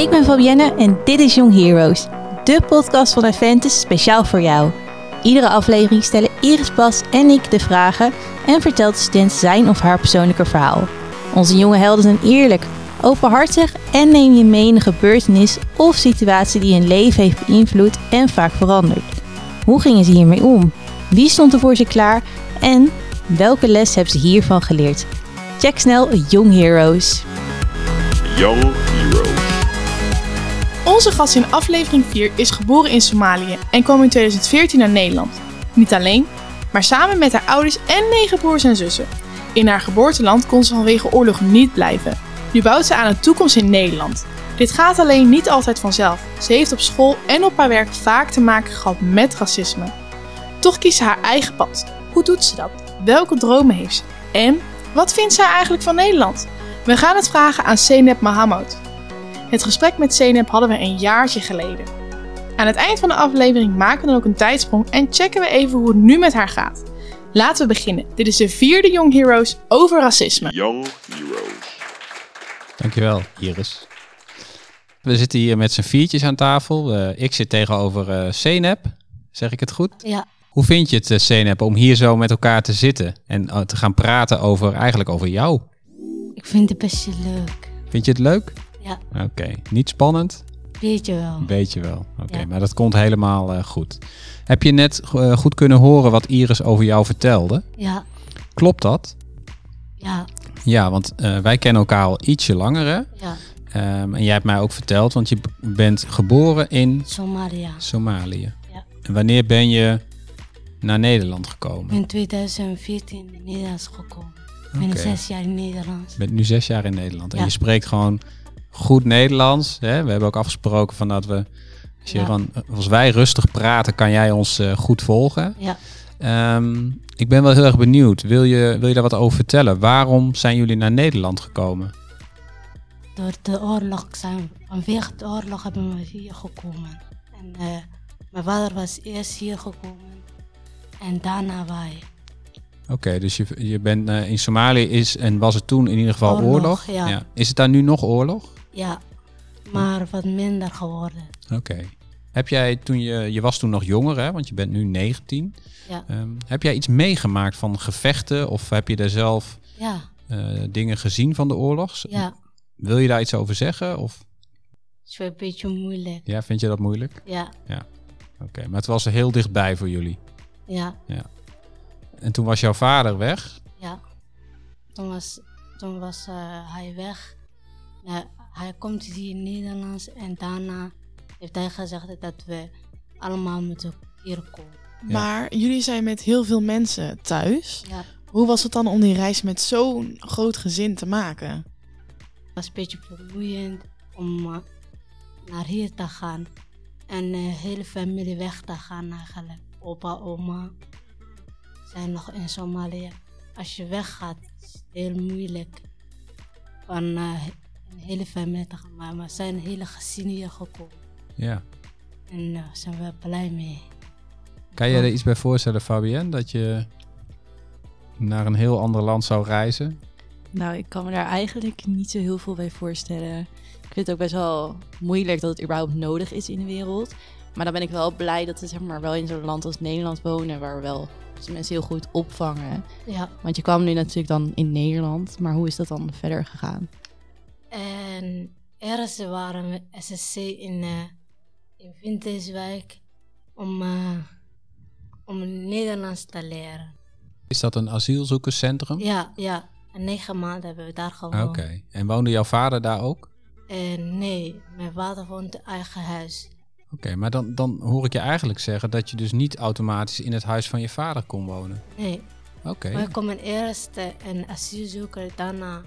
Ik ben Fabienne en dit is Young Heroes, de podcast van Aventus speciaal voor jou. Iedere aflevering stellen Iris Bas en ik de vragen en vertelt de student zijn of haar persoonlijke verhaal. Onze jonge helden zijn eerlijk, openhartig en neem je mee in een gebeurtenis of situatie die hun leven heeft beïnvloed en vaak veranderd. Hoe gingen ze hiermee om? Wie stond er voor ze klaar? En welke les hebben ze hiervan geleerd? Check snel Young Heroes. Young Heroes. Onze gast in aflevering 4 is geboren in Somalië en kwam in 2014 naar Nederland. Niet alleen, maar samen met haar ouders en negen broers en zussen. In haar geboorteland kon ze vanwege oorlog niet blijven. Nu bouwt ze aan een toekomst in Nederland. Dit gaat alleen niet altijd vanzelf. Ze heeft op school en op haar werk vaak te maken gehad met racisme. Toch kiest ze haar eigen pad. Hoe doet ze dat? Welke dromen heeft ze? En wat vindt zij eigenlijk van Nederland? We gaan het vragen aan Seneb Mahamud. Het gesprek met Seneb hadden we een jaartje geleden. Aan het eind van de aflevering maken we dan ook een tijdsprong en checken we even hoe het nu met haar gaat. Laten we beginnen. Dit is de vierde Young Heroes over racisme. Young Heroes. Dankjewel, Iris. We zitten hier met z'n viertjes aan tafel. Eh, ik zit tegenover eh CNEP. Zeg ik het goed? Ja, Hoe vind je het, uh, CNEP, om hier zo met elkaar te zitten en eh, te gaan praten over eigenlijk over jou? ik vind het best leuk. Vind je het leuk? Ja, Oké, niet spannend? weet je wel. Beetje wel. Oké, Ja. maar dat komt helemaal eh, goed. Heb je net eh, goed kunnen horen wat Iris over jou vertelde? Ja, Klopt dat? ja, Ja, want eh, wij kennen elkaar al ietsje langer, hè? ja. Ehm, en jij hebt mij ook verteld, want je bent geboren in Somalia. Somalië. Ja. En wanneer ben je naar Nederland gekomen? In 2014 in Nederlands gekomen. Ik ben zes jaar in Nederlands. Je bent nu zes jaar in Nederland en Ja. je spreekt gewoon goed Nederlands. Hè? We hebben ook afgesproken van dat we, als, je Ja. als wij rustig praten, kan jij ons eh, goed volgen. Ja, Ehm, ik ben wel heel erg benieuwd. Wil je, wil je daar wat over vertellen? Waarom zijn jullie naar Nederland gekomen? door de oorlog zijn, vanwege de oorlog hebben we hier gekomen. En eh, mijn vader was eerst hier gekomen en daarna wij. Oké, dus je, je bent eh, in Somalië is en was het toen in ieder geval oorlog? Oorlog, ja. Is het daar nu nog oorlog? Ja, maar wat minder geworden. Oké. Heb jij toen je, je was toen nog jonger, hè? want je bent nu 19. Ja, Ehm, heb jij iets meegemaakt van gevechten of heb je daar zelf ja, eh, dingen gezien van de oorlog? ja. Wil je daar iets over zeggen? Of Het is wel een beetje moeilijk. ja, vind je dat moeilijk? Ja, Oké, maar het was heel dichtbij voor jullie. ja, En toen was jouw vader weg. Ja, toen was, toen was eh, hij weg. Ja, hij komt hier in Nederlands en daarna heeft hij gezegd dat we allemaal moeten hier komen. Ja. Maar jullie zijn met heel veel mensen thuis. Ja, het Hoe was het dan om die reis met zo'n groot gezin te maken? was een beetje vermoeiend om eh, naar hier te gaan en de hele familie weg te gaan eigenlijk. Opa, oma zijn nog in Somalië. Als je weggaat, is het heel moeilijk van eh, een hele familie te gaan. Maar we zijn een hele gezin hier gekomen. Ja. En daar zijn we blij mee. Kan je er iets bij voorstellen, Fabienne, dat je naar een heel ander land zou reizen? Nou, ik kan me daar eigenlijk niet zo heel veel bij voorstellen. Ik vind het ook best wel moeilijk dat het überhaupt nodig is in de wereld. Maar dan ben ik wel blij dat we zeg maar, wel in zo'n land als Nederland wonen, waar we wel mensen heel goed opvangen. Ja, Want je kwam nu natuurlijk dan in Nederland, maar hoe is dat dan verder gegaan? En ergens waren we SSC in, eh in Vinterswijk om, eh, om Nederlands te leren. Is dat een asielzoekerscentrum? Ja, ja. En negen maanden hebben we daar gewoond. Oké. En woonde jouw vader daar ook? Nee, mijn vader woont in eigen huis. Oké, maar dan, dan hoor ik je eigenlijk zeggen dat je dus niet automatisch in het huis van je vader kon wonen. Nee, Oké. wij komen eerst eh, een asielzoeker, daarna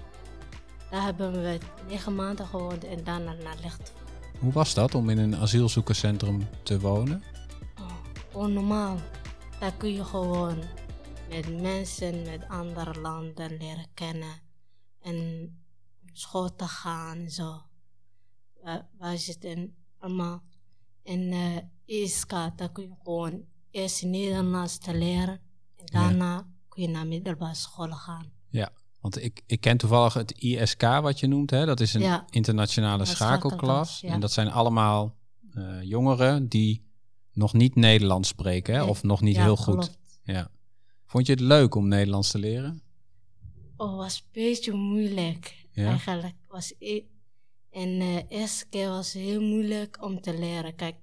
daar hebben we negen maanden gewoond en daarna naar licht. Hoe was dat om in een asielzoekerscentrum te wonen? Oh, gewoon normaal. Daar kun je gewoon met mensen met andere landen leren kennen. En school te gaan en zo. Wij, wij zitten allemaal in uh, ISK. Daar kun je gewoon eerst Nederlands te leren. En daarna kun je naar middelbare school gaan. Want ik, ik ken toevallig het ISK wat je noemt. Hè? Dat is een Ja. internationale schakelklas. ja. En dat zijn allemaal eh, jongeren die nog niet Nederlands spreken. Hè? Of nog niet Ja, heel goed. klopt. Ja. Vond je het leuk om Nederlands te leren? Oh, was een beetje moeilijk. Eigenlijk was ik. En de eerste keer was het heel moeilijk om te leren. Kijk,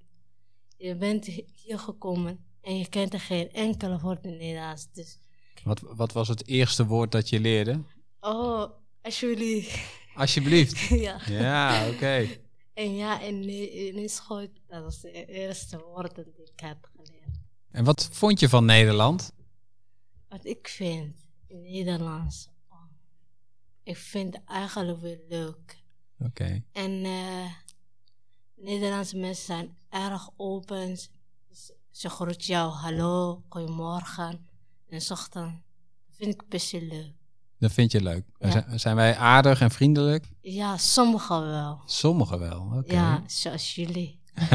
je bent hier gekomen en je kent er geen enkele woord in Nederlands. Dus, Wat, wat was het eerste woord dat je leerde? oh, alsjeblieft. Alsjeblieft. ja. Ja, oké. En ja, in, in school, dat was de eerste woorden die ik heb geleerd. En wat vond je van Nederland? Wat ik vind in Nederlands, oh, ik vind het eigenlijk weer leuk. Oké. En eh, Nederlandse mensen zijn erg open. Ze, ze groet jou, hallo, goedemorgen. En s ochtend. Dat vind ik best wel leuk. Dat vind je leuk. Ja. Zijn, wij aardig en vriendelijk? Ja, sommigen wel. Sommigen wel. Oké. Ja, zoals jullie.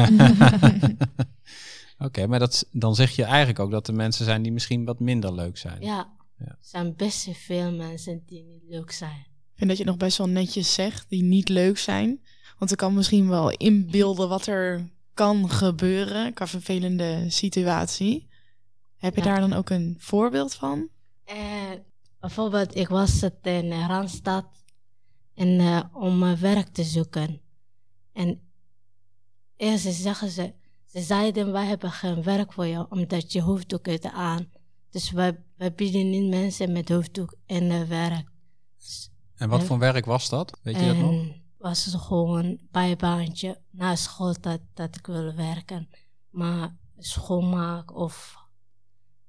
Oké, maar dat, dan zeg je eigenlijk ook dat er mensen zijn die misschien wat minder leuk zijn. Ja, Ja. er zijn best veel mensen die niet leuk zijn. Ik vind dat je nog best wel netjes zegt, die niet leuk zijn. Want ik kan misschien wel inbeelden wat er kan gebeuren qua vervelende situatie. Heb je Ja. daar dan ook een voorbeeld van? Eh, bijvoorbeeld, ik was het in Randstad en, eh, om eh, werk te zoeken. En eerst zeggen ze, ze zeiden wij hebben geen werk voor jou omdat je hoofddoek hebt aan. Dus wij, wij bieden niet mensen met hoofddoek en eh, werk. En wat voor werk was dat? Weet je dat nog? Was het gewoon een bijbaantje na school dat, dat ik wil werken. Maar schoonmaak of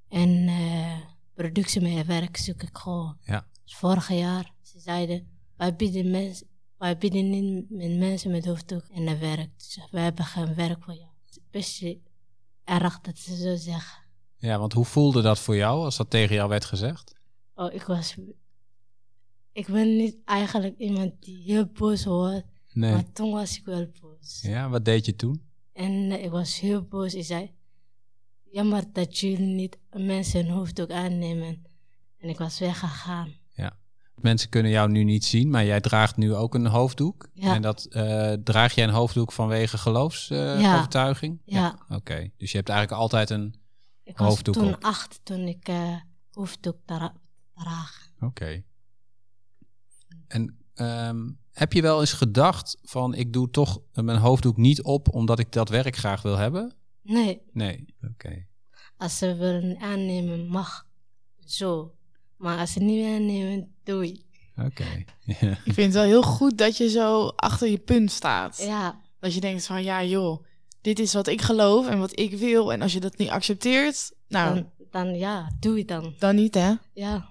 en eh productiemedewerk zoek ik gewoon. Ja. Dus vorig jaar, ze zeiden, wij bieden, mens, wij bieden niet met mensen met hoofddoek en een werk. Dus we hebben geen werk voor jou. Het is best erg dat ze zo zeggen. Ja, want hoe voelde dat voor jou als dat tegen jou werd gezegd? Oh, ik was... Ik ben niet eigenlijk iemand die heel boos wordt. Nee. Maar toen was ik wel boos. Ja, wat deed je toen? En eh, ik was heel boos. Ik zei, jammer dat jullie niet mensen hun hoofddoek aannemen. En ik was weggegaan. Mensen kunnen jou nu niet zien, maar jij draagt nu ook een hoofddoek. Ja. En dat eh, draag jij een hoofddoek vanwege geloofsovertuiging? Ja. Oké, dus je hebt eigenlijk altijd een. Ik was Hoofddoek toen op. acht toen ik eh hoofddoek dra- draag. Oké. En ehm, heb je wel eens gedacht van ik doe toch mijn hoofddoek niet op omdat ik dat werk graag wil hebben? Nee, Nee. Oké. als ze willen aannemen, mag zo. Maar als ze niet willen aannemen, doei. Oké. Ja. Ik vind het wel heel goed dat je zo achter je punt staat. Ja, Dat je denkt van ja joh, dit is wat ik geloof en wat ik wil. En als je dat niet accepteert, nou dan, dan ja, doei dan. dan niet hè. Ja,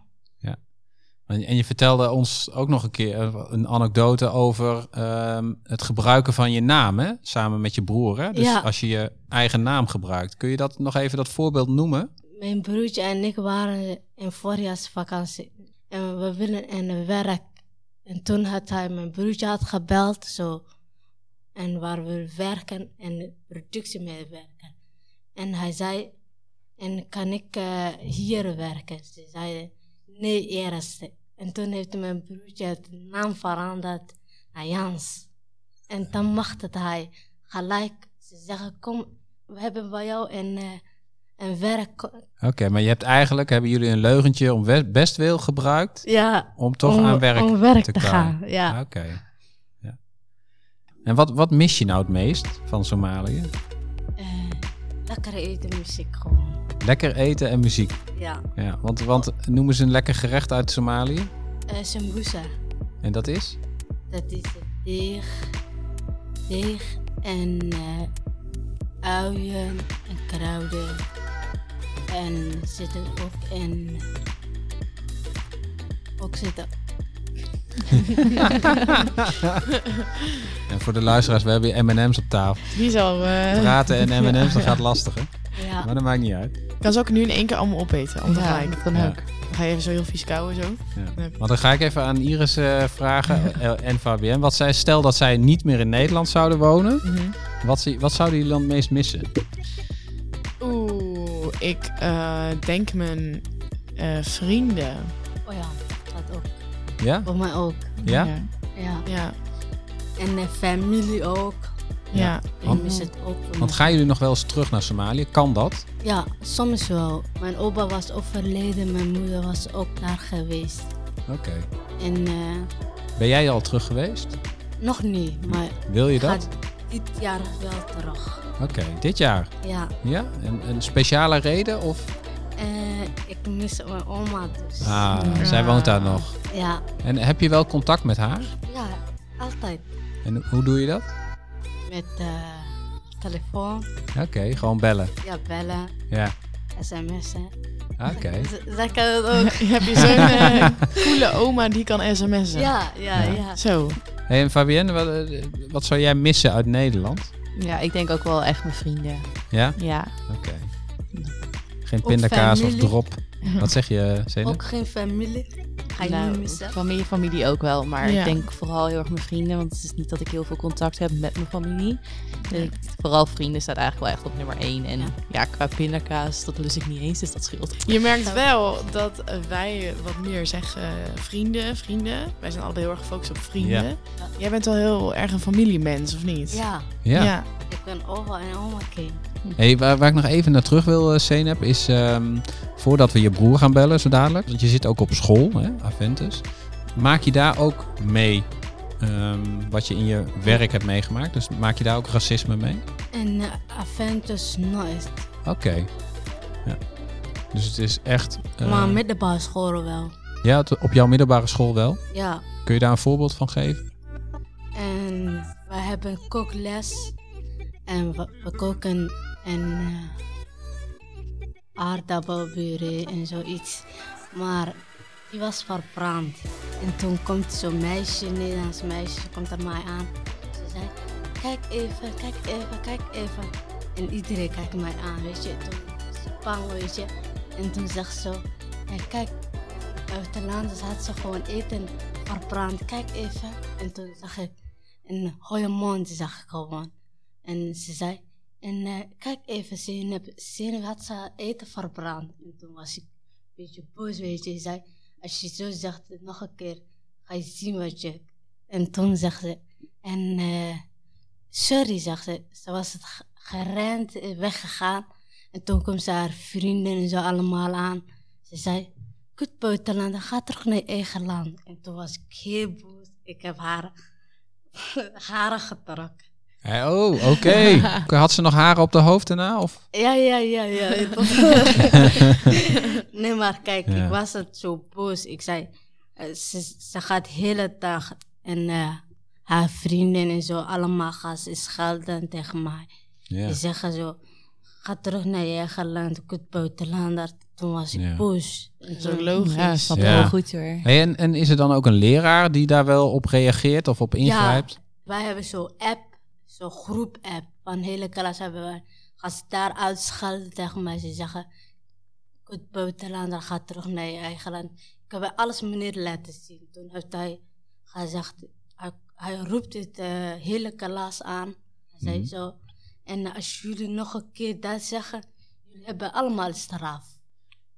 En je vertelde ons ook nog een keer eh, een anekdote over ehm, het gebruiken van je naam, hè? Samen met je broer, hè? Dus Ja. als je je eigen naam gebruikt. Kun je dat nog even dat voorbeeld noemen? mijn broertje en ik waren in voorjaarsvakantie. En we willen in het werk. En toen had hij mijn broertje had gebeld zo. En waar we werken en productie mee werken. En hij zei, en kan ik eh, hier werken? Ze zeiden, nee eerst. En toen heeft mijn broertje het naam veranderd naar Jans. En dan mag het hij gelijk. Ze zeggen, kom, we hebben bij jou een, eh, een werk. Oké, maar je hebt eigenlijk, hebben jullie een leugentje om we- bestwil gebruikt Ja, om toch om, aan werk, om werk te, gaan. Ja. Oké. Ja. En wat, wat mis je nou het meest van Somalië? Lekker eten muziek gewoon. Lekker eten en muziek. Ja. Ja, want, want noemen ze een lekker gerecht uit Somalië. Uh, sambusa. En dat is? Dat is deeg. Deeg en eh uien en kruiden. En zitten ook in... Ook zitten... En voor de luisteraars, we hebben hier M&M's op tafel. Die zal. eh Praten en M&M's, dat gaat lastig, hè? Ja. Maar dat maakt niet uit. kan ze ook nu in één keer allemaal opeten. Om Ja, tegelijk. dat kan Ja. ook. Dan ga je even zo heel vies kauwen zo. Ja. Want dan ga ik even aan Iris eh, vragen eh, en Fabienne. Wat zij, stel dat zij niet meer in Nederland zouden wonen. Mhm. Wat, zie- wat zouden jullie dan het meest missen? Oeh, ik eh, denk mijn eh, vrienden. Oh ja. Ja? Voor mij ook. Ja? Ja. Ja, En de familie ook. ja. Ik mis het ook. Want gaan jullie nog wel eens terug naar Somalië? Kan dat? Ja, soms wel. Mijn opa was overleden, mijn moeder was ook daar geweest. Oké. En eh, Ben jij al terug geweest? nog niet, maar Wil je dat? dit jaar wel terug. Oké, dit jaar. Ja, Ja? Een, een speciale reden? Of? Eh, ik mis mijn oma dus. Ah, zij woont daar nog. Ja, En heb je wel contact met haar? ja, altijd. En hoe doe je dat? Met eh, telefoon, Oké, gewoon bellen. ja, bellen, Ja, sms'en. oké. Z- Zij kan het ook. Heb je zo'n eh, coole oma die kan sms'en? Ja, ja, Ja. ja. Zo. Hey, en Fabienne, wat, wat zou jij missen uit Nederland? Ja, ik denk ook wel echt mijn vrienden. Ja? Ja. Oké. Geen Ook pindakaas of drop. Wat zeg je? Ook geen familie. Ga je Nou, missen? familie, familie ook wel. Maar Ja. ik denk vooral heel erg mijn vrienden. Want het is niet dat ik heel veel contact heb met mijn familie. Dus ik- vooral vrienden staat eigenlijk wel echt op nummer één. En ja, qua pindakaas, dat lust ik niet eens. Dus dat scheelt. Je merkt wel dat wij wat meer zeggen vrienden, vrienden. Wij zijn allebei heel erg gefocust op vrienden. Ja. Jij bent wel heel erg een familiemens, of niet? Ja, Ja. ik ben opa en oma kind. Hey, waar, waar ik nog even naar terug wil, uh, Zeynep, is ehm, voordat we je broer gaan bellen zo dadelijk. Want je zit ook op school, hè, Aventus. Maak je daar ook mee ehm, wat je in je werk hebt meegemaakt? Dus maak je daar ook racisme mee? En uh, Aventus nooit. Oké. Ja. Dus het is echt... eh, Maar middelbare school wel. Ja, op jouw middelbare school wel. Ja. Kun je daar een voorbeeld van geven? En we hebben kookles. En we, koken en uh, aardappelpuree en zoiets. Maar die was verbrand. En toen komt zo'n meisje, een Nederlands meisje, komt er mij aan. Ze zei, kijk even, kijk even, kijk even. En iedereen kijkt mij aan, weet je. Toen bang, weet je. En toen zegt ze, kijk, buitenlanders had ze gewoon eten verbrand. Kijk even. En toen zag ik een hooie mond, zag ik gewoon. En ze zei, en uh, kijk even, Zeynep, Zeynep had ze eten verbrand. En toen was ik een beetje boos, weet je. Ze zei, als je zo zegt, nog een keer, ga je zien wat je... En toen zegt ze, en uh, sorry, zegt ze. Ze was het gerend, weggegaan. En toen kwam ze haar vrienden en zo allemaal aan. Ze zei, goed buitenlander, ga terug naar je eigen land. En toen was ik heel boos. Ik heb haar haren getrokken. Hey, oh, oké. Okay. Had ze nog haren op de hoofd daarna? Of? Ja, ja, ja, ja. nee, maar kijk, ja. ik was het zo boos. Ik zei, uh, ze, ze gaat de hele dag en uh, haar vrienden en zo allemaal gaan ze schelden tegen mij. Ja. Ze zeggen zo, ga terug naar je eigen land, kut buitenlander. Toen was ik Ja. boos. En Dat is ook toen- logisch. Ja, snap Ja. wel goed hoor. Hey, en, en is er dan ook een leraar die daar wel op reageert of op ingrijpt? Wij hebben zo'n app, zo'n groep-app. Van de hele klas hebben we. Gaan ze daar uitschelden tegen mij. Ze zeggen: Goed, buitenlander, ga terug naar je eigen land. Ik heb alles meneer laten zien. Toen heeft hij gezegd: Hij, hij roept het eh, hele klas aan. Hij zei Mhm. zo. En als jullie nog een keer dat zeggen, jullie hebben allemaal straf.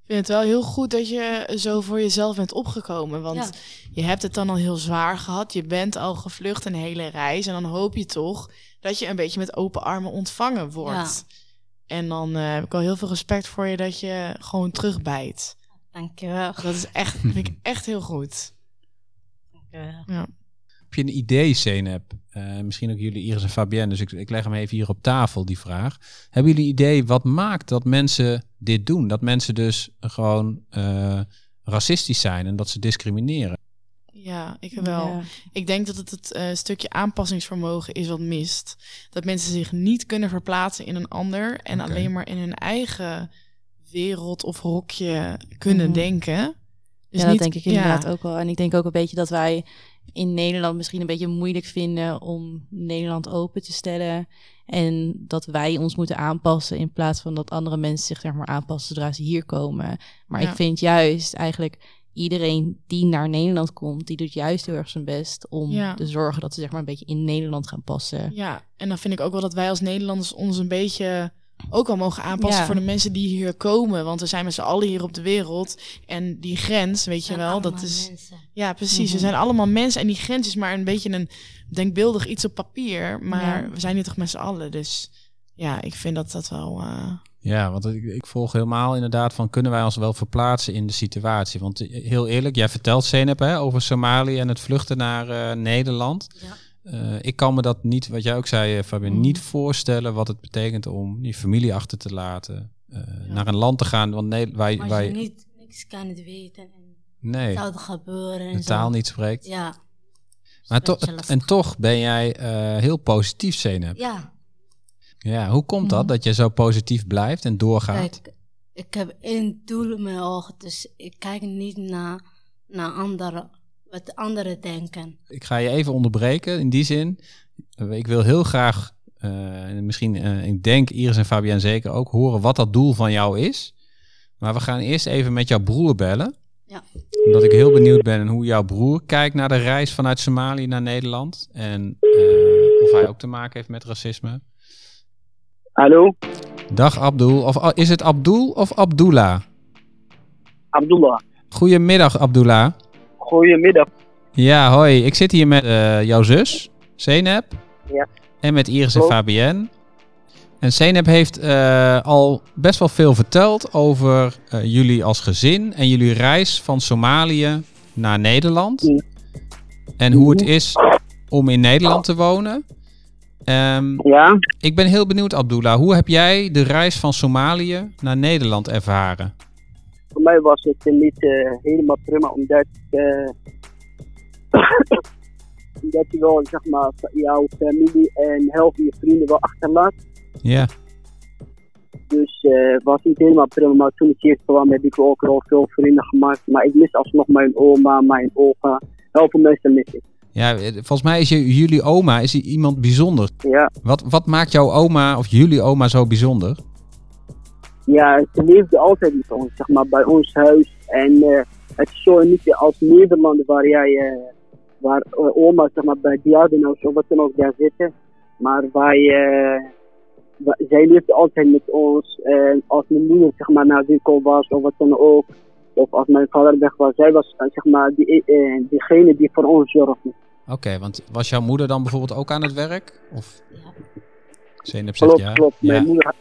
Ik vind het wel heel goed dat je zo voor jezelf bent opgekomen. Want Ja. je hebt het dan al heel zwaar gehad. Je bent al gevlucht een hele reis. En dan hoop je toch dat je een beetje met open armen ontvangen wordt. En dan eh, heb ik al heel veel respect voor je dat je gewoon terugbijt. Dankjewel. Dat is echt, vind ik echt heel goed. Dankjewel. Heb je een idee, Zeynep? Eh, misschien ook jullie, Iris en Fabienne. Dus ik, ik leg hem even hier op tafel, die vraag. Hebben jullie idee wat maakt dat mensen dit doen? Dat mensen dus gewoon eh, racistisch zijn en dat ze discrimineren? Ja, ik wel. Ja. Ik denk dat het het eh, stukje aanpassingsvermogen is wat mist. Dat mensen zich niet kunnen verplaatsen in een ander en alleen maar in hun eigen wereld of hokje kunnen Mhm. denken. Dus ja, dat niet- denk ik ja. inderdaad ook wel. En ik denk ook een beetje dat wij in Nederland misschien een beetje moeilijk vinden om Nederland open te stellen. En dat wij ons moeten aanpassen in plaats van dat andere mensen zich zeg maar aanpassen zodra ze hier komen. Maar Ja. ik vind juist eigenlijk iedereen die naar Nederland komt, die doet juist heel erg zijn best om Ja. te zorgen dat ze zeg maar een beetje in Nederland gaan passen. Ja, en dan vind ik ook wel dat wij als Nederlanders ons een beetje ook al mogen aanpassen Ja. voor de mensen die hier komen. Want we zijn met z'n allen hier op de wereld. En die grens, weet je wel, dat is... mensen. Ja, precies. Mhm. We zijn allemaal mensen en die grens is maar een beetje een denkbeeldig iets op papier. Maar Ja. we zijn hier toch met z'n allen. Dus ja, ik vind dat dat wel... eh, Ja, want ik, ik volg helemaal inderdaad van kunnen wij ons wel verplaatsen in de situatie. Want eh, heel eerlijk, jij vertelt Zeynep hè, over Somalië en het vluchten naar eh, Nederland. Ja. Eh, ik kan me dat niet, wat jij ook zei eh, Fabian, Mhm. niet voorstellen wat het betekent om die familie achter te laten. eh, Naar een land te gaan, want nee, wij, Maar wij je niet, niks kan het weten en nee, zou het gebeuren en de zo. taal niet spreekt. Ja. maar to- en toch ben jij heel positief, Zeynep. Ja, Ja, hoe komt dat, Mhm. dat je zo positief blijft en doorgaat? kijk, ik heb één doel in mijn ogen, dus ik kijk niet naar, naar anderen, wat anderen denken. Ik ga je even onderbreken in die zin. Eh, Ik wil heel graag, eh, en misschien, eh, ik denk Iris en Fabian zeker ook, horen wat dat doel van jou is. Maar we gaan eerst even met jouw broer bellen. Ja. Omdat ik heel benieuwd ben hoe jouw broer kijkt naar de reis vanuit Somalië naar Nederland. En eh, of hij ook te maken heeft met racisme. Hallo, Dag Abdul. Of oh, is het Abdul of Abdullah? Abdullah. Goedemiddag Abdullah. Goedemiddag. Ja, hoi. Ik zit hier met eh, jouw zus, Zeynep. Ja. En met Iris en. Fabienne. En Zeynep heeft eh, al best wel veel verteld over eh, jullie als gezin en jullie reis van Somalië naar Nederland. Mm. En hoe het is om in Nederland te wonen. Ehm, Ja, ik ben heel benieuwd, Abdullah. Hoe heb jij de reis van Somalië naar Nederland ervaren? Voor mij was het niet eh, helemaal prima, omdat, eh omdat je wel, zeg maar, jouw familie en heel veel je vrienden wel achterlaat. Ja, Dus het was niet helemaal prima, maar toen ik hier kwam heb ik ook wel veel vrienden gemaakt. Maar ik mis alsnog mijn oma, mijn opa. Heel veel mensen mis ik. ja volgens mij is je, jullie oma is iemand bijzonders. Ja, Wat, wat maakt jouw oma of jullie oma zo bijzonder? Ja, ze leefde altijd met ons, zeg maar, bij ons huis. En eh, het is zo niet als Nederland waar jij, eh, waar eh, oma, zeg maar, bij Diaden of zo, wat dan ook daar zitten. Maar wij, zij leefde altijd met ons. En als mijn moeder, zeg maar, naar winkel was of wat dan ook. Of als mijn vader weg was, zij was, zeg maar, die, diegene die voor ons zorgde. Oké, want was jouw moeder dan bijvoorbeeld ook aan het werk? Of Ja. Zegt Klopt, ja. klopt. Ja, Mijn moeder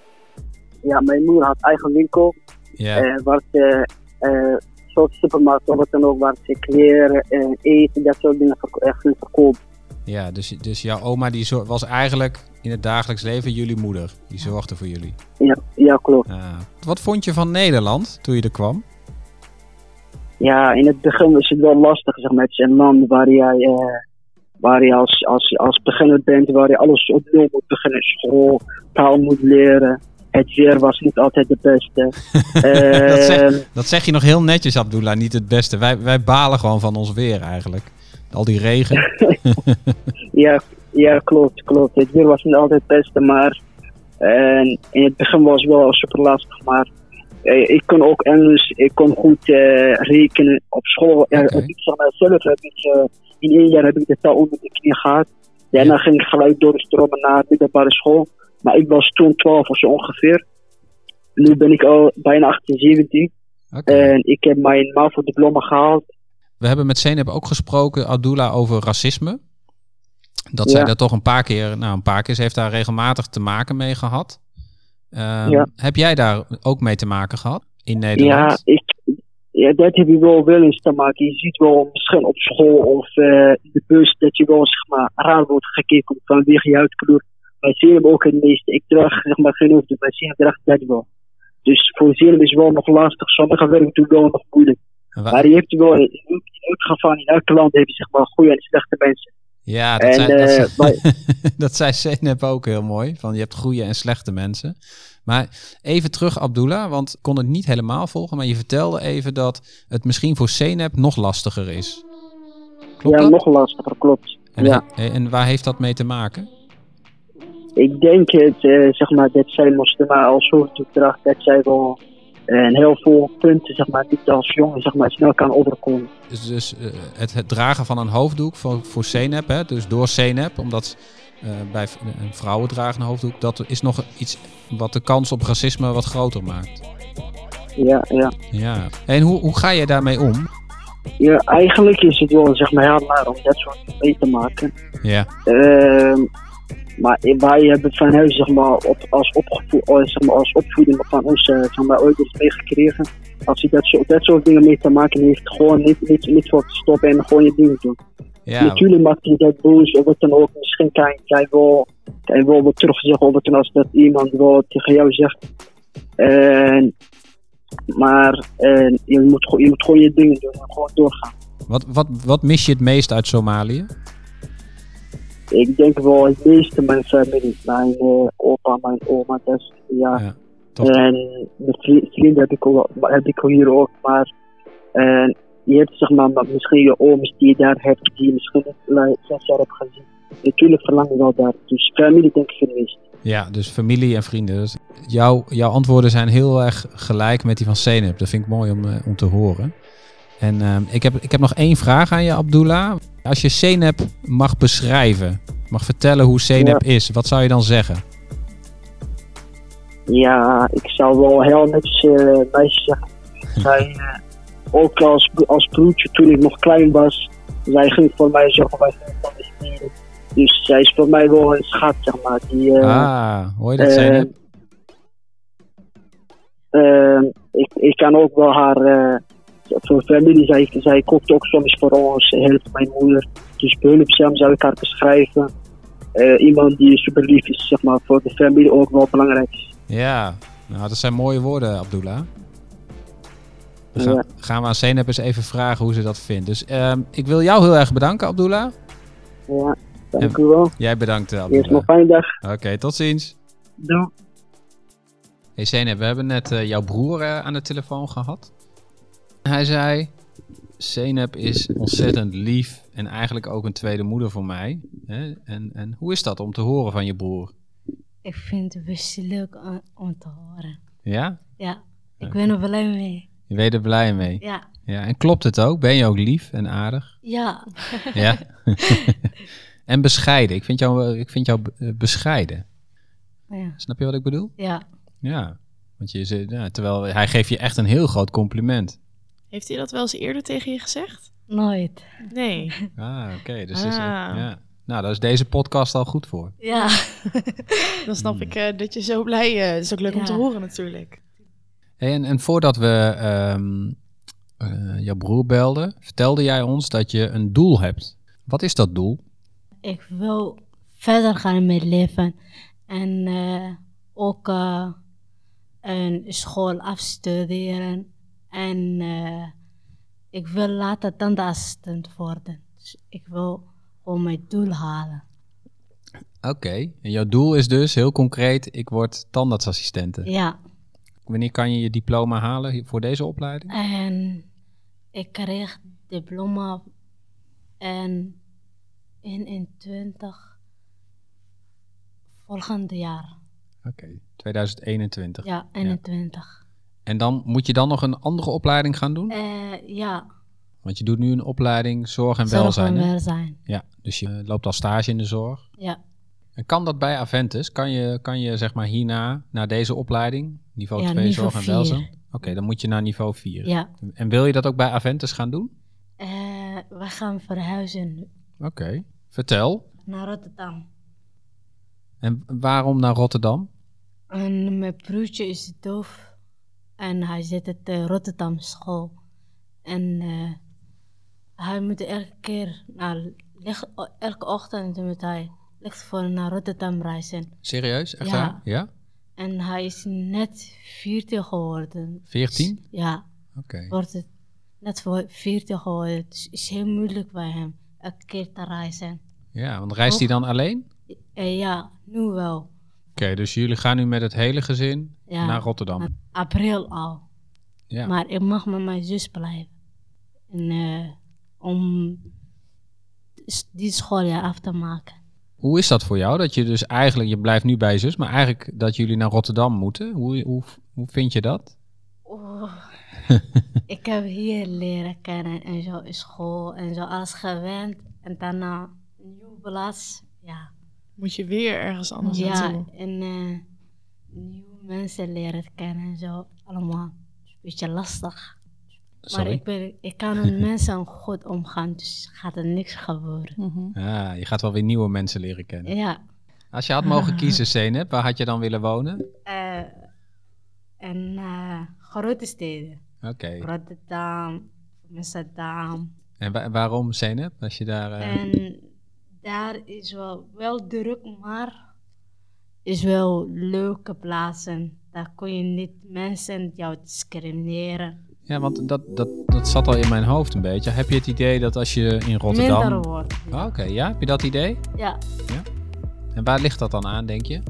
ja, mijn moeder had eigen winkel. ja. eh, waar ze, eh zoals supermarkt of wat dan ook, waar ze kleren, en eten, dat soort dingen verko- echt ging verkopen. ja dus, dus jouw oma die was eigenlijk in het dagelijks leven jullie moeder. Die zorgde voor jullie. Ja, ja, klopt. Ah. Wat vond je van Nederland toen je er kwam? Ja, in het begin is het wel lastig, zeg maar. Het is een land waar jij, eh, waar je als, als, als beginner bent, waar je alles op nul moet beginnen. School, taal moet leren. Het weer was niet altijd de beste. dat, Eh, zeg, dat zeg je nog heel netjes, Abdullah. Niet het beste. Wij, wij balen gewoon van ons weer eigenlijk. Al die regen. Ja, ja, klopt, klopt. Het weer was niet altijd het beste, maar en in het begin was het wel super lastig. Maar eh, ik kon ook Engels, ik kon goed eh, rekenen op school. Ik zeg maar, zelf heb ik, eh, in één jaar heb ik de taal onder de knie gehad. Daarna Ja. ging ik gelijk doorstromen naar middelbare school. Maar ik was toen 12 of zo ongeveer. Nu ben ik al bijna 18, 17. Oké. En ik heb mijn MAVO-diploma gehaald. We hebben met Zeynep ook gesproken, Abdullah, over racisme. Dat Ja. zij daar toch een paar keer, nou een paar keer, ze heeft daar regelmatig te maken mee gehad. Ehm, Ja. Heb jij daar ook mee te maken gehad in Ja, Nederland? ik, ja, dat heb je wel wel eens te maken. Je ziet wel misschien op school of eh, in de bus dat je wel zeg maar, raar wordt gekeken vanwege je huidkleur. Bij Zeynep ook het meeste. Ik draag zeg maar geen hoofddoek, bij Zeynep draag ik dat wel. Dus voor Zeynep is het wel nog lastig. Sommige werken doen wel nog moeilijk. Maar je hebt wel, in elk geval, in elk land heb je zeg maar goede en slechte mensen. ja, dat, en, zei, dat, eh, zei- dat zei Zeynep ook heel mooi. Van je hebt goede en slechte mensen. Maar even terug, Abdullah, want ik kon het niet helemaal volgen. Maar je vertelde even dat het misschien voor Zeynep nog lastiger is. Klopt ja, dat? nog lastiger, klopt. En, ja. en waar heeft dat mee te maken? Ik denk het, eh, zeg maar, dat zij moslimen als draagt, dat zij wel eh, een heel veel punten, zeg maar, niet als jongen, zeg maar, snel kan overkomen. Dus, dus eh, het, het dragen van een hoofddoek voor, voor Zeynep, hè, dus door Zeynep, omdat bij vrouwen dragen een hoofddoek, dat is nog iets wat de kans op racisme wat groter maakt. Ja, ja. Ja. En hoe, hoe ga je daarmee om? ja, eigenlijk is het wel zeg maar heel naar om dat soort dingen mee te maken. Ja. Ehm, maar wij hebben van huis zeg maar, op, als, opgevo- eh, zeg maar, als opvoeding van onze zeg maar, ouders meegekregen. Als je dat, zo, dat soort dingen mee te maken heeft, gewoon niet, niet, niet voor te stoppen en gewoon je ding doen. Ja, Natuurlijk maakt je dat boos of wat dan ook. Misschien kan, je wel, kan wel wat terugzeggen of wat dan als dat iemand wel tegen jou zegt. En, maar en, je, moet, gewoon- je moet gewoon je dingen doen en gewoon doorgaan. wat, wat, wat mis je het meest uit Somalië? Ik denk wel het meeste mijn familie, mijn eh, opa, mijn oma, is, ja. Ja? En mijn vri- vrienden heb ik, ook, heb ik hier ook, maar en je hebt zeg maar, misschien je ooms die je daar hebt, die je misschien zes jaar hebt gezien. Natuurlijk verlang je wel daar. Dus familie denk ik het meest. Ja, dus familie en vrienden. Dus jouw, jouw antwoorden zijn heel erg gelijk met die van Senep. Dat vind ik mooi om, eh, om te horen. En ehm, ik, heb, ik heb nog één vraag aan je, Abdullah. Als je Senep mag beschrijven, mag vertellen hoe Senep is, wat zou je dan zeggen? Ja, ik zou wel heel netjes eh meisje zeggen. Zij, eh, ook als, als broertje toen ik nog klein was, zij ging voor mij zeggen, wij gingen van de spieren. Dus zij is voor mij wel een schat, zeg maar. Die, eh, ah, hoor je dat, eh, eh, ik, ik kan ook wel haar, eh, voor familie, zij, zij kookt ook soms voor ons, helpt mijn moeder. Dus behulpzaam zou ik haar beschrijven. Eh, iemand die super lief is, zeg maar, voor de familie ook wel belangrijk is. Ja, nou, dat zijn mooie woorden, Abdullah. Dan gaan, Ja. gaan we aan Senep eens even vragen hoe ze dat vindt. Dus ehm, ik wil jou heel erg bedanken, Abdullah. Ja, dank u wel. Jij bedankt, eh, Eerst nog Abdullah. fijne dag. Oké, tot ziens. Doei. Hey Senep, we hebben net eh, jouw broer aan de telefoon gehad. Hij zei, Senep is ontzettend lief en eigenlijk ook een tweede moeder voor mij. Hè? En, en hoe is dat om te horen van je broer? Ik vind het best leuk om, om te horen. Ja? Ja, ik ben er blij mee. Je weet er blij mee. Ja, Ja, en klopt het ook? Ben je ook lief en aardig? ja, Ja. en bescheiden. Ik vind jou, ik vind jou eh, bescheiden. ja, Snap je wat ik bedoel? ja. Ja. Want je, terwijl hij geeft je echt een heel groot compliment. Heeft hij dat wel eens eerder tegen je gezegd? Nooit. Nee. Ah, oké. dus is, Ah. ja. Nou, daar is deze podcast al goed voor. Ja, Dan snap ik eh, dat je zo blij bent. Het is ook leuk om te horen natuurlijk. Hey, en, en voordat we ehm, eh, jouw broer belden, vertelde jij ons dat je een doel hebt. Wat is dat doel? ik wil verder gaan in mijn leven. En eh, ook eh, een school afstuderen. En eh, ik wil later tandartsassistent worden. Dus ik wil gewoon mijn doel halen. Oké. En jouw doel is dus heel concreet, ik word tandartsassistente. Ja, Wanneer kan je je diploma halen voor deze opleiding? en ik kreeg diploma en 21 volgende jaar. Oké, 2021. Ja, 21. En dan moet je dan nog een andere opleiding gaan doen? Eh, ja, Want je doet nu een opleiding zorg en zorg welzijn. en hè? welzijn. Ja, dus je loopt al stage in de zorg. Ja, En kan dat bij Aventus? Kan je, kan je zeg maar hierna, naar deze opleiding, niveau Ja, 2 niveau zorg en vier. welzijn? Oké, dan moet je naar niveau 4. ja. En wil je dat ook bij Aventus gaan doen? Eh, we gaan verhuizen Oké, vertel. naar Rotterdam. En waarom naar Rotterdam? En mijn broertje is doof en hij zit op de Rotterdam school. En eh, hij moet elke keer, naar, ligt- elke ochtend moet hij lichtvoor naar Rotterdam reizen. Serieus? Echt Ja. waar? Ja? En hij is net 14 geworden. 14? Ja, Oké. wordt het net voor 14 geworden. Dus het is heel moeilijk bij hem elke keer te reizen. Ja, want reist hij dan alleen? Eh, ja, nu wel. Oké, dus jullie gaan nu met het hele gezin Ja. naar Rotterdam. April al. Ja. Maar ik mag met mijn zus blijven. En, eh, om die schooljaar af te maken. Hoe is dat voor jou? Dat je dus eigenlijk, je blijft nu bij je zus, maar eigenlijk dat jullie naar Rotterdam moeten. Hoe, hoe, hoe vind je dat? Oh, ik heb hier leren kennen en zo in school en zo alles gewend. En daarna een nieuwe plaats. Ja, Moet je weer ergens anders ja, naartoe. en eh, nieuwe mensen leren kennen en zo. Allemaal een beetje lastig. Maar ik, ben, ik kan met mensen goed omgaan, dus gaat er niks gebeuren. Ja, je gaat wel weer nieuwe mensen leren kennen. Ja, Als je had mogen kiezen, Zeynep, waar had je dan willen wonen? eh, en eh, grote steden. Oké. Rotterdam, Amsterdam. En wa- waarom Zeynep? Als je daar... eh, En daar is wel, wel druk, maar is wel leuke plaatsen. Daar kun je niet mensen jou discrimineren. Ja, want dat, dat, dat zat al in mijn hoofd een beetje. Heb je het idee dat als je in Rotterdam... Minder wordt. Ah, Oké, ja? Heb je dat idee? Ja, En waar ligt dat dan aan, denk je?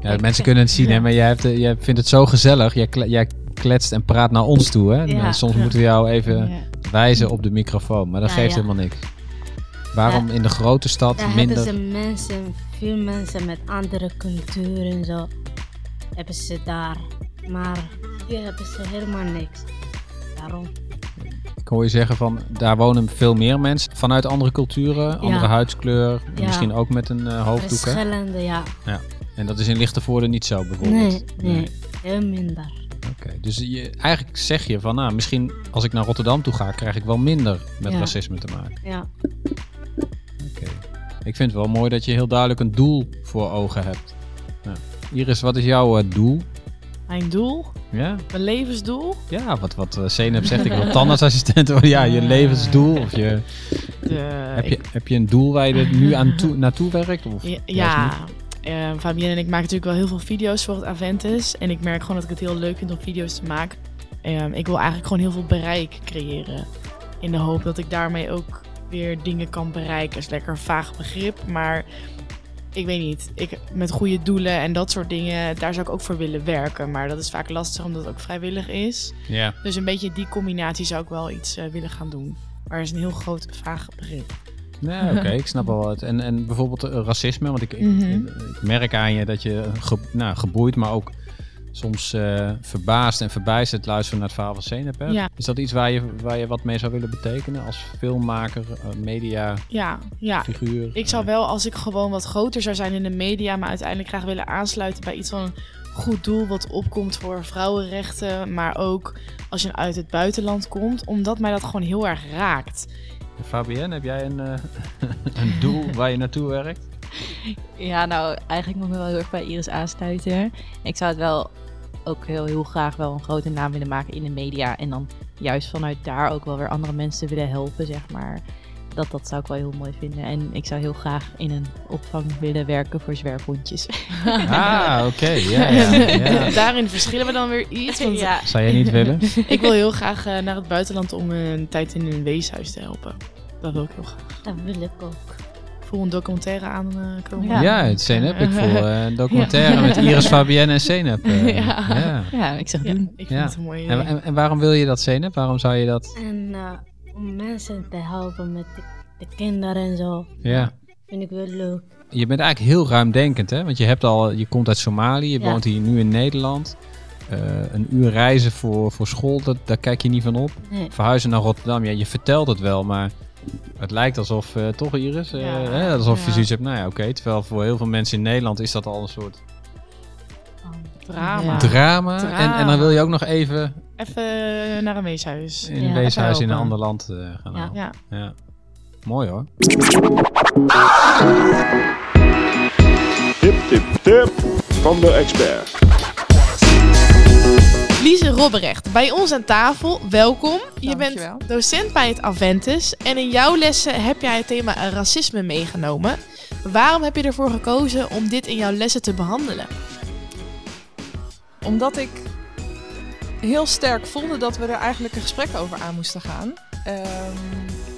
Ja, mensen kunnen het zien, hè, ja. maar jij, hebt, eh, jij vindt het zo gezellig. Jij, kle- jij kletst en praat naar ons toe, hè? Ja. Soms moeten we jou even Ja. wijzen op de microfoon, maar dat Ja, geeft ja. helemaal niks. Waarom in de grote stad daar minder... hebben ze mensen, veel mensen met andere culturen en zo. Hebben ze daar. Maar hier hebben ze helemaal niks. Daarom. Ik hoor je zeggen van, daar wonen veel meer mensen vanuit andere culturen, andere huidskleur, Ja. misschien ook met een eh, hoofddoek? Verschillende, ja. En dat is in Lichtenvoorde niet zo, bijvoorbeeld. Nee, nee, heel minder. Oké, dus je, eigenlijk zeg je van, nou, misschien als ik naar Rotterdam toe ga, krijg ik wel minder met Ja. racisme te maken. Ja. Ik vind het wel mooi dat je heel duidelijk een doel voor ogen hebt. Ja. Iris, wat is jouw eh, doel? Mijn doel, Ja, mijn levensdoel. ja wat, wat uh, Zeynep zegt, ik wil tandartsassistent worden. Ja, je Eh. levensdoel. Of je, De, heb, je, ik- heb je een doel waar je er nu aan toe, naartoe werkt? Of ja, juist ja. niet? eh, Fabienne en ik maken natuurlijk wel heel veel video's voor het Aventus. En ik merk gewoon dat ik het heel leuk vind om video's te maken. Ehm, ik wil eigenlijk gewoon heel veel bereik creëren. In de hoop dat ik daarmee ook weer dingen kan bereiken. is lekker een vaag begrip, maar ik weet niet. Ik, met goede doelen en dat soort dingen, daar zou ik ook voor willen werken. Maar dat is vaak lastig omdat het ook vrijwillig is. Ja. Dus een beetje die combinatie zou ik wel iets eh, willen gaan doen. Maar er is een heel groot vaag begrip. Nee, oké, ik snap wel wat. En, en bijvoorbeeld eh, racisme, want ik, ik- Mhm. ik, merk aan je dat je ge, nou, geboeid, maar ook soms eh, verbaasd en verbijsterd luistert naar het verhaal van? Ja. Is dat iets waar je, waar je wat mee zou willen betekenen als filmmaker, eh, media, Ja, ja. figuur? Ik zou wel, als ik gewoon wat groter zou zijn in de media, maar uiteindelijk graag willen aansluiten bij iets van een goed doel wat opkomt voor vrouwenrechten, maar ook als je uit het buitenland komt, omdat mij dat gewoon heel erg raakt. Fabienne, heb jij een, eh, een doel waar je naartoe werkt? Ja, nou, eigenlijk moet ik me wel heel erg bij Iris aansluiten. Ik zou het wel ook heel, heel graag wel een grote naam willen maken in de media. En dan juist vanuit daar ook wel weer andere mensen willen helpen, zeg maar. Dat, dat zou ik wel heel mooi vinden. En ik zou heel graag in een opvang willen werken voor zwerfhondjes. Ah, oké, ja, ja, ja. Daarin verschillen we dan weer iets. Want ja. Zou jij niet willen? Ik wil heel graag eh, naar het buitenland om een tijd in een weeshuis te helpen. Dat wil ik heel graag. Dat wil ik ook. Een documentaire aankomen. Ja. Ja, het Zeynep. Ik voel eh, een documentaire met Iris, Fabienne en Zeynep. eh, Ja. ja. Ja, ik zeg Ja, doen. ik vind Ja. het een mooie En, idee. en, en waarom wil je dat, Zeynep? Waarom zou je dat... En eh, om mensen te helpen met de, de kinderen en zo. Ja. Vind ik wel leuk. Je bent eigenlijk heel ruimdenkend, hè? Want je, hebt al, je komt uit Somalië, je Ja. woont hier nu in Nederland. Eh, een uur reizen voor, voor school, dat, daar kijk je niet van op. Nee. Verhuizen naar Rotterdam, ja, je vertelt het wel, maar het lijkt alsof, eh, toch Iris? Eh, Ja. hè, alsof je zoiets hebt, nou ja, oké. terwijl voor heel veel mensen in Nederland is dat al een soort Drama. Ja. drama. Drama. En, en dan wil je ook nog even Even naar een weeshuis. in een Ja, weeshuis in een ander land eh, gaan halen. Ja. Ja. Mooi hoor. Tip, tip, tip van de expert. Robberecht, bij ons aan tafel. Welkom. Je Dankjewel. bent docent bij het Aventus. En in jouw lessen heb jij het thema racisme meegenomen. Waarom heb je ervoor gekozen om dit in jouw lessen te behandelen? Omdat ik heel sterk voelde dat we er eigenlijk een gesprek over aan moesten gaan. Ehm,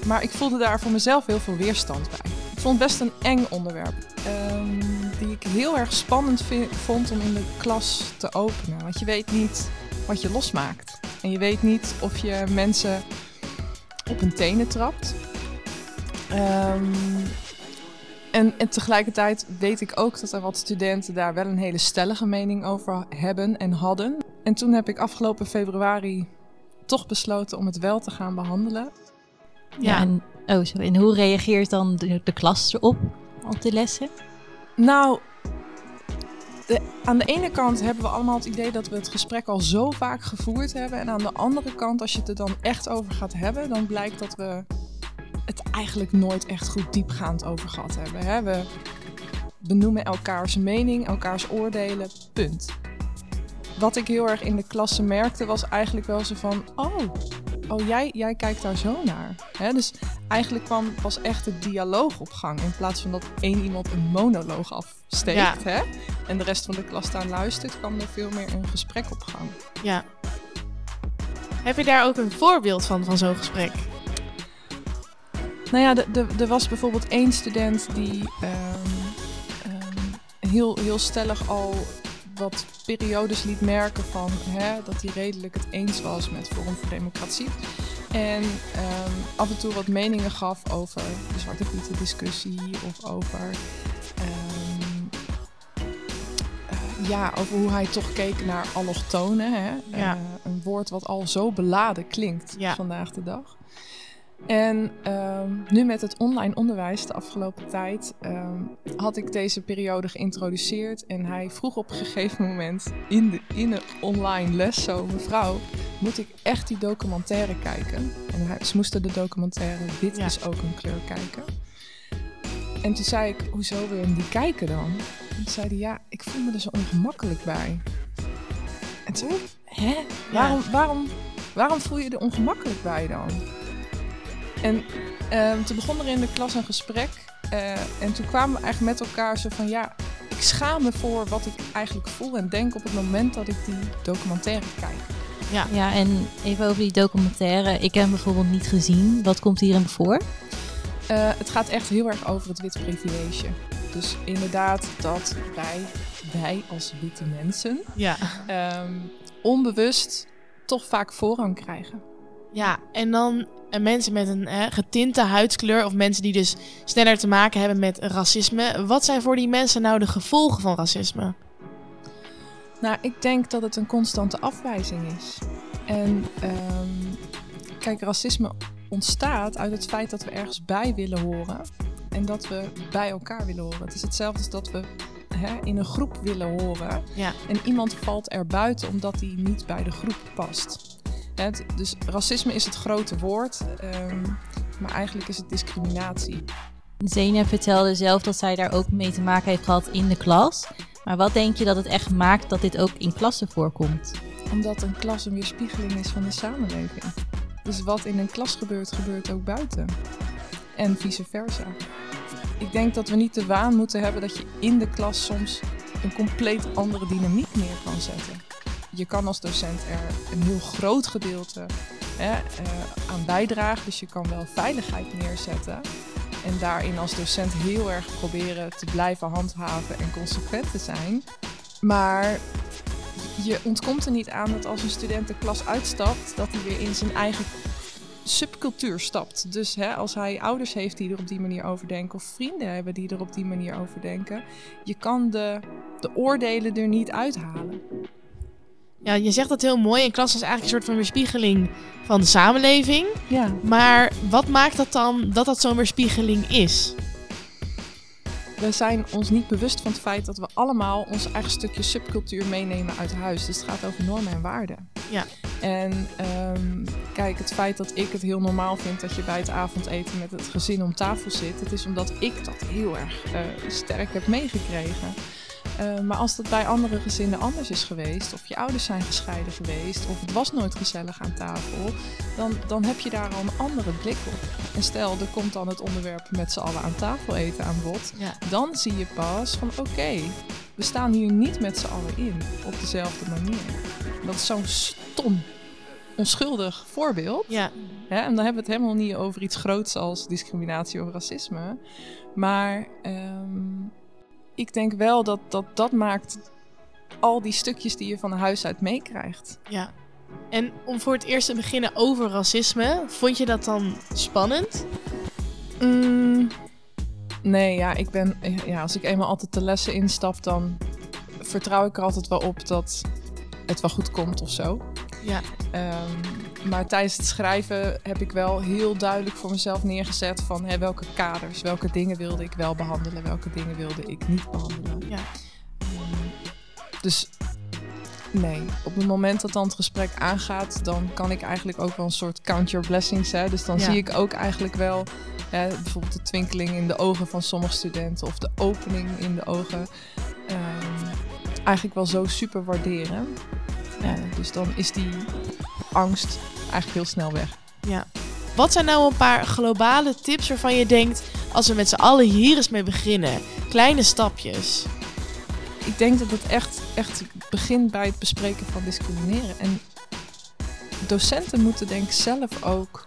maar ik voelde daar voor mezelf heel veel weerstand bij. Ik vond het best een eng onderwerp. ehm, die ik heel erg spannend vond om in de klas te openen. Want je weet niet wat je losmaakt. En je weet niet of je mensen op hun tenen trapt. Ehm, en, en tegelijkertijd weet ik ook dat er wat studenten daar wel een hele stellige mening over hebben en hadden. En toen heb ik afgelopen februari toch besloten om het wel te gaan behandelen. Ja. en, oh, sorry. en hoe reageert dan de, de klas erop op de lessen? Nou, aan de ene kant hebben we allemaal het idee dat we het gesprek al zo vaak gevoerd hebben. En aan de andere kant, als je het er dan echt over gaat hebben, dan blijkt dat we het eigenlijk nooit echt goed diepgaand over gehad hebben. Hè? We benoemen elkaars mening, elkaars oordelen, punt. Wat ik heel erg in de klasse merkte was eigenlijk wel zo van, oh, oh jij, jij kijkt daar zo naar. Hè? Dus eigenlijk kwam pas echt de dialoog op gang in plaats van dat één iemand een monoloog afsteekt Ja. hè? en de rest van de klas daar luistert, kwam er veel meer een gesprek op gang. Ja. Heb je daar ook een voorbeeld van, van zo'n gesprek? Nou ja, er was bijvoorbeeld één student die ehm, ehm, heel, heel stellig al wat periodes liet merken van hè, dat hij redelijk het eens was met Forum voor Democratie. En ehm, af en toe wat meningen gaf over de Zwarte Pieten discussie of over, ehm, eh, ja, over hoe hij toch keek naar allochtonen. Hè? Ja. Eh, een woord wat al zo beladen klinkt Ja. vandaag de dag. En ehm, nu met het online onderwijs de afgelopen tijd ehm, had ik deze periode geïntroduceerd. En hij vroeg op een gegeven moment in, de, in een online les zo... Mevrouw, moet ik echt die documentaire kijken? En hij, ze moesten de documentaire Ja. is ook een kleur kijken. En toen zei ik, hoezo wil je hem die kijken dan? En toen zei hij, ja, ik voel me er zo ongemakkelijk bij. En toen, hè? Waarom, waarom, waarom voel je er ongemakkelijk bij dan? En ehm, toen begon er in de klas een gesprek. eh, en toen kwamen we eigenlijk met elkaar zo van ja, ik schaam me voor wat ik eigenlijk voel en denk op het moment dat ik die documentaire kijk. Ja, en even over die documentaire. Ik heb hem bijvoorbeeld niet gezien. Wat komt hierin voor? Eh, het gaat echt heel erg over het witte privilege. Dus inderdaad dat wij, wij als witte mensen, Ja. ehm, onbewust toch vaak voorrang krijgen. Ja, en dan eh, mensen met een eh, getinte huidskleur of mensen die dus sneller te maken hebben met racisme. Wat zijn voor die mensen nou de gevolgen van racisme? Nou, ik denk dat het een constante afwijzing is. En ehm, kijk, racisme ontstaat uit het feit dat we ergens bij willen horen. En dat we bij elkaar willen horen. Het is hetzelfde als dat we hè, in een groep willen horen. Ja. En iemand valt er buiten omdat hij niet bij de groep past. Het- dus racisme is het grote woord. ehm, maar eigenlijk is het discriminatie. Zeynep vertelde zelf dat zij daar ook mee te maken heeft gehad in de klas. Maar wat denk je dat het echt maakt dat dit ook in klassen voorkomt? Omdat een klas een weerspiegeling is van de samenleving. Dus wat in een klas gebeurt, gebeurt ook buiten. En vice versa. Ik denk dat we niet de waan moeten hebben dat je in de klas soms een compleet andere dynamiek neer kan zetten. Je kan als docent er een heel groot gedeelte hè, eh, aan bijdragen. Dus je kan wel veiligheid neerzetten. En daarin als docent heel erg proberen te blijven handhaven en consequent te zijn. Maar je ontkomt er niet aan dat als een student de klas uitstapt, dat hij weer in zijn eigen subcultuur stapt. Dus hè, als hij ouders heeft die er op die manier over denken, of vrienden hebben die er op die manier over denken, je kan de, de oordelen er niet uithalen. Ja, je zegt dat heel mooi. Een klas is eigenlijk een soort van weerspiegeling van de samenleving. Ja. Maar wat maakt dat dan dat dat zo'n weerspiegeling is? We zijn ons niet bewust van het feit dat we allemaal ons eigen stukje subcultuur meenemen uit huis. Dus het gaat over normen en waarden. Ja. En ehm, kijk, het feit dat ik het heel normaal vind dat je bij het avondeten met het gezin om tafel zit, het is omdat ik dat heel erg eh, sterk heb meegekregen. Eh, maar als dat bij andere gezinnen anders is geweest, of je ouders zijn gescheiden geweest, of het was nooit gezellig aan tafel, dan, dan heb je daar al een andere blik op. En stel, er komt dan het onderwerp met z'n allen aan tafel eten aan bod, Ja. dan zie je pas van oké, we staan hier niet met z'n allen in op dezelfde manier. Dat is zo'n stom, onschuldig voorbeeld. Ja. Hè? En dan hebben we het helemaal niet over iets groots als discriminatie of racisme. Maar ehm, ik denk wel dat, dat dat maakt al die stukjes die je van huis uit meekrijgt. Ja. En om voor het eerst te beginnen over racisme, vond je dat dan spannend? Mm, nee, ja, ik ben, ja, als ik eenmaal altijd de lessen instap, dan vertrouw ik er altijd wel op dat het wel goed komt of zo. Ja. Ehm, maar tijdens het schrijven heb ik wel heel duidelijk voor mezelf neergezet van hè, welke kaders, welke dingen wilde ik wel behandelen, welke dingen wilde ik niet behandelen. Ja. Ehm, dus nee, op het moment dat dan het gesprek aangaat, dan kan ik eigenlijk ook wel een soort count your blessings. Hè? Dus dan Ja. zie ik ook eigenlijk wel hè, bijvoorbeeld de twinkeling in de ogen van sommige studenten of de opening in de ogen. ehm, eigenlijk wel zo super waarderen. Eh, dus dan is die angst eigenlijk heel snel weg. Ja. Wat zijn nou een paar globale tips waarvan je denkt, als we met z'n allen hier eens mee beginnen, kleine stapjes. Ik denk dat het echt, echt begint bij het bespreken van discrimineren. En docenten moeten denk ik zelf ook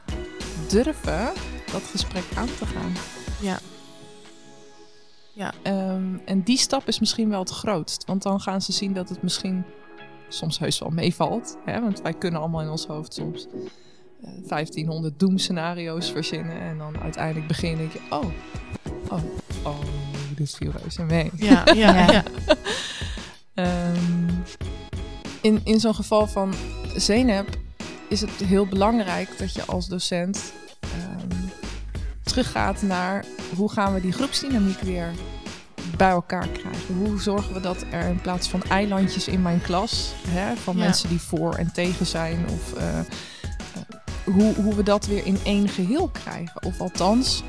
durven dat gesprek aan te gaan. Ja. Ja. Ehm, en die stap is misschien wel het grootst. Want dan gaan ze zien dat het misschien soms heus wel meevalt. Hè? Want wij kunnen allemaal in ons hoofd soms eh, 1500 doemscenario's verzinnen. En dan uiteindelijk beginnen denk je, oh, oh, oh, dit viel reuze mee. Ja, ja, ja. Ehm, in in zo'n geval van zenuw is het heel belangrijk dat je als docent ehm, teruggaat naar hoe gaan we die groepsdynamiek weer bij elkaar krijgen. Hoe zorgen we dat er in plaats van eilandjes in mijn klas, hè, van Ja. mensen die voor en tegen zijn, of eh, eh, hoe, hoe we dat weer in één geheel krijgen. Of althans,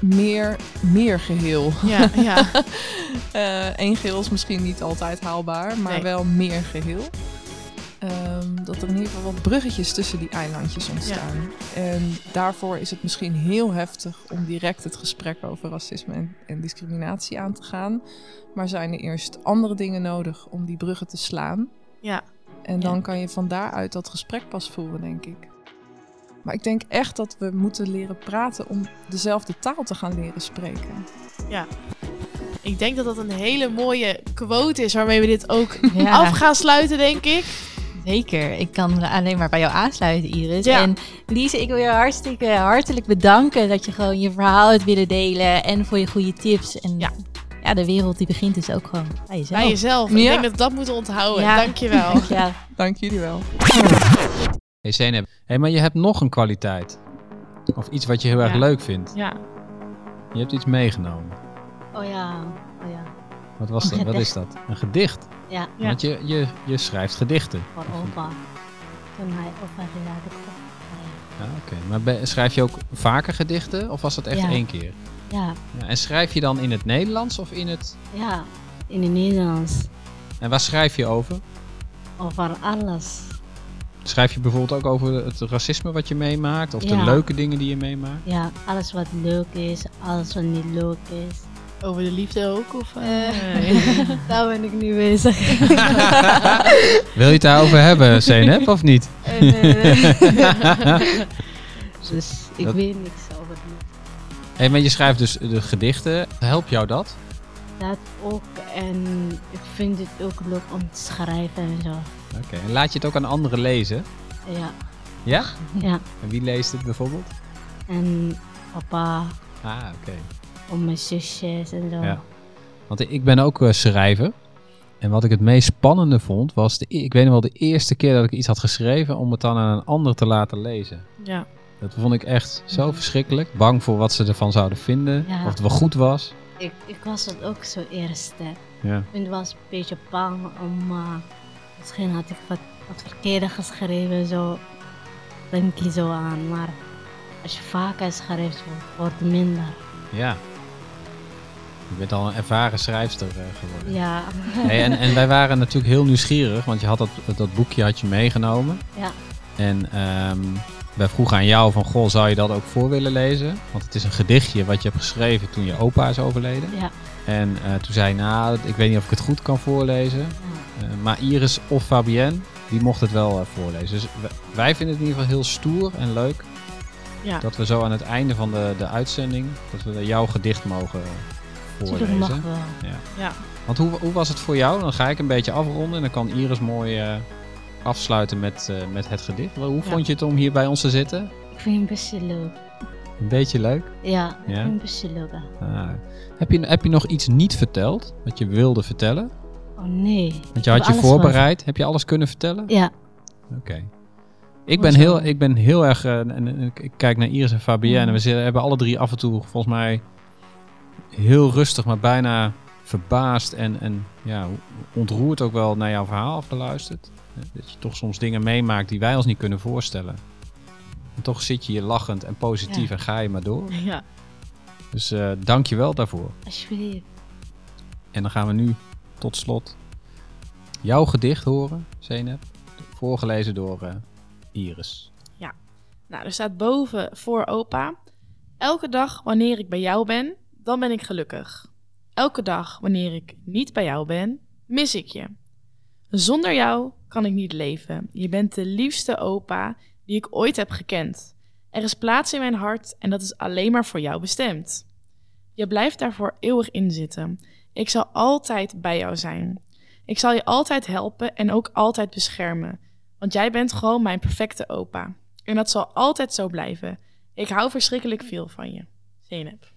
meer, meer geheel. ja, ja. Eén geheel is misschien niet altijd haalbaar, maar Nee. wel meer geheel. Ehm, dat er in ieder geval wat bruggetjes tussen die eilandjes ontstaan. En daarvoor is het misschien heel heftig om direct het gesprek over racisme en, en discriminatie aan te gaan. Maar zijn er eerst andere dingen nodig om die bruggen te slaan? Ja. En dan kan je van daaruit dat gesprek pas voeren, denk ik. Maar ik denk echt dat we moeten leren praten om dezelfde taal te gaan leren spreken. Ik denk dat dat een hele mooie quote is waarmee we dit ook Ja, af gaan sluiten, denk ik. Zeker. Ik kan alleen maar bij jou aansluiten, Iris. Ja. En Lise, ik wil je hartstikke hartelijk bedanken dat je gewoon je verhaal hebt willen delen en voor je goede tips. En Ja. ja, de wereld die begint dus ook gewoon bij jezelf. Bij jezelf. Ik denk dat we dat moeten onthouden. Ja. Dankjewel. Ja. Dank jullie wel. Hey Zeynep, hey, maar je hebt nog een kwaliteit. Of iets wat je heel erg leuk vindt. Ja. Je hebt iets meegenomen. Oh ja, oh ja. Wat was Een dat? Wat is dat? Een gedicht? Ja, Ja. Want je, je, je schrijft gedichten. voor opa. Toen hij overleden was. Ja, oké. Maar schrijf je ook vaker gedichten? Of was dat echt Ja. één keer? Ja, Ja, en schrijf je dan in het Nederlands of in het... ja, in het Nederlands. En waar schrijf je over? Over alles. Schrijf je bijvoorbeeld ook over het racisme wat je meemaakt? Of de Ja. leuke dingen die je meemaakt? Ja, alles wat leuk is, alles wat niet leuk is. Over de liefde ook? Of, eh? Eh, Daar ben ik nu bezig. Wil je het daarover hebben, Zeynep, of niet? Eh, nee, nee. dus ik Dat- weet niks over die. Hey, maar je schrijft dus de gedichten. Helpt jou dat? Dat ook. En ik vind het ook leuk om te schrijven en zo. Oké. En laat je het ook aan anderen lezen? Ja, Ja? ja. En wie leest het bijvoorbeeld? En papa, Ah, oké. Om mijn zusjes en zo. Ja. Want ik ben ook eh, schrijver. En wat ik het meest spannende vond, was... De, e- ik weet nog wel de eerste keer dat ik iets had geschreven... om het dan aan een ander te laten lezen. Ja. Dat vond ik echt zo verschrikkelijk. Bang voor wat ze ervan zouden vinden. Ja. Of het wel goed was. Ik, ik was het ook zo eerst. hè. Ja. Ik was een beetje bang om... eh, misschien had ik wat, wat verkeerde geschreven, zo. Denk je zo aan. Maar als je vaker schrijft, wordt het minder. Ja. Je bent al een ervaren schrijfster eh, geworden. Ja. Hey, en, en wij waren natuurlijk heel nieuwsgierig, want je had dat, dat boekje had je meegenomen. Ja. En ehm, wij vroegen aan jou van, goh, zou je dat ook voor willen lezen? Want het is een gedichtje wat je hebt geschreven toen je opa is overleden. Ja. En eh, toen zei je, nou, ik weet niet of ik het goed kan voorlezen. Ja. Eh, maar Iris of Fabienne, die mocht het wel voorlezen. Dus wij vinden het in ieder geval heel stoer en leuk Ja. dat we zo aan het einde van de, de uitzending, dat we jouw gedicht mogen Natuurlijk mag voorlezen. wel. Ja. Want hoe, hoe was het voor jou? Dan ga ik een beetje afronden en dan kan Iris mooi eh, afsluiten met, eh, met het gedicht. Hoe Ja. vond je het om hier bij ons te zitten? Ik vind het een beetje leuk. Een beetje leuk. Ja, ik Ja? vind het beetje leuk. Ah. Heb, je, heb je nog iets niet verteld wat je wilde vertellen? Oh nee. Want je had je voorbereid. Heb je alles kunnen vertellen? Ja. Oké. Ik ben, heel, ik ben heel erg. eh, en, en ik- kijk naar Iris en Fabienne. En we hebben alle drie af en toe volgens mij heel rustig, maar bijna verbaasd en, en ja, ontroerd ook wel naar jouw verhaal afgeluisterd. Dat je toch soms dingen meemaakt die wij ons niet kunnen voorstellen. En toch zit je hier lachend en positief Ja. en ga je maar door. Ja, Dus eh dank je wel daarvoor. alsjeblieft. En dan gaan we nu tot slot jouw gedicht horen, Zeynep. Voorgelezen door eh, Iris. Nou, er staat boven voor opa. Elke dag wanneer ik bij jou ben, dan ben ik gelukkig. Elke dag wanneer ik niet bij jou ben, mis ik je. Zonder jou kan ik niet leven. Je bent de liefste opa die ik ooit heb gekend. Er is plaats in mijn hart en dat is alleen maar voor jou bestemd. Je blijft daarvoor eeuwig inzitten. Ik zal altijd bij jou zijn. Ik zal je altijd helpen en ook altijd beschermen. Want jij bent gewoon mijn perfecte opa. En dat zal altijd zo blijven. Ik hou verschrikkelijk veel van je. Zeynep.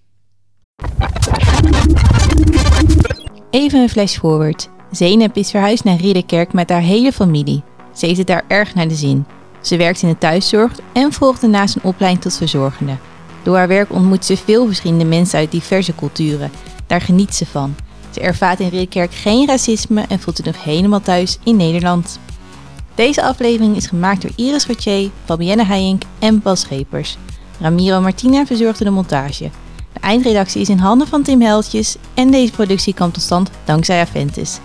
Even een flash forward. Zeynep is verhuisd naar Ridderkerk met haar hele familie. Ze heeft het daar erg naar de zin. Ze werkt in de thuiszorg en volgt daarnaast een opleiding tot verzorgende. Door haar werk ontmoet ze veel verschillende mensen uit diverse culturen. Daar geniet ze van. Ze ervaart in Ridderkerk geen racisme en voelt zich nog helemaal thuis in Nederland. Deze aflevering is gemaakt door Iris Gauthier, Fabienne Heijink en Bas Schepers. Ramiro Martina verzorgde de montage. Eindredactie is in handen van Tim Heltjes en deze productie kwam tot stand dankzij Aventis.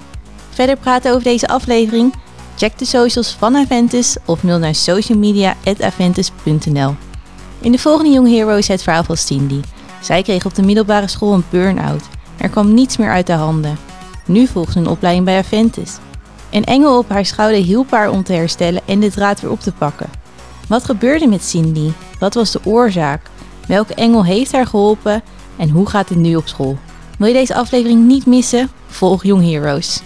Verder praten over deze aflevering? Check de socials van Aventis of mail naar socialmedia.aventis.nl. In de volgende Young Hero is het verhaal van Cindy. Zij kreeg op de middelbare school een burn-out. Er kwam niets meer uit de handen. Nu volgt ze een opleiding bij Aventis. Een engel op haar schouder hielp haar om te herstellen en de draad weer op te pakken. Wat gebeurde met Cindy? Wat was de oorzaak? Welke engel heeft haar geholpen? En hoe gaat het nu op school? Wil je deze aflevering niet missen? Volg Young Heroes.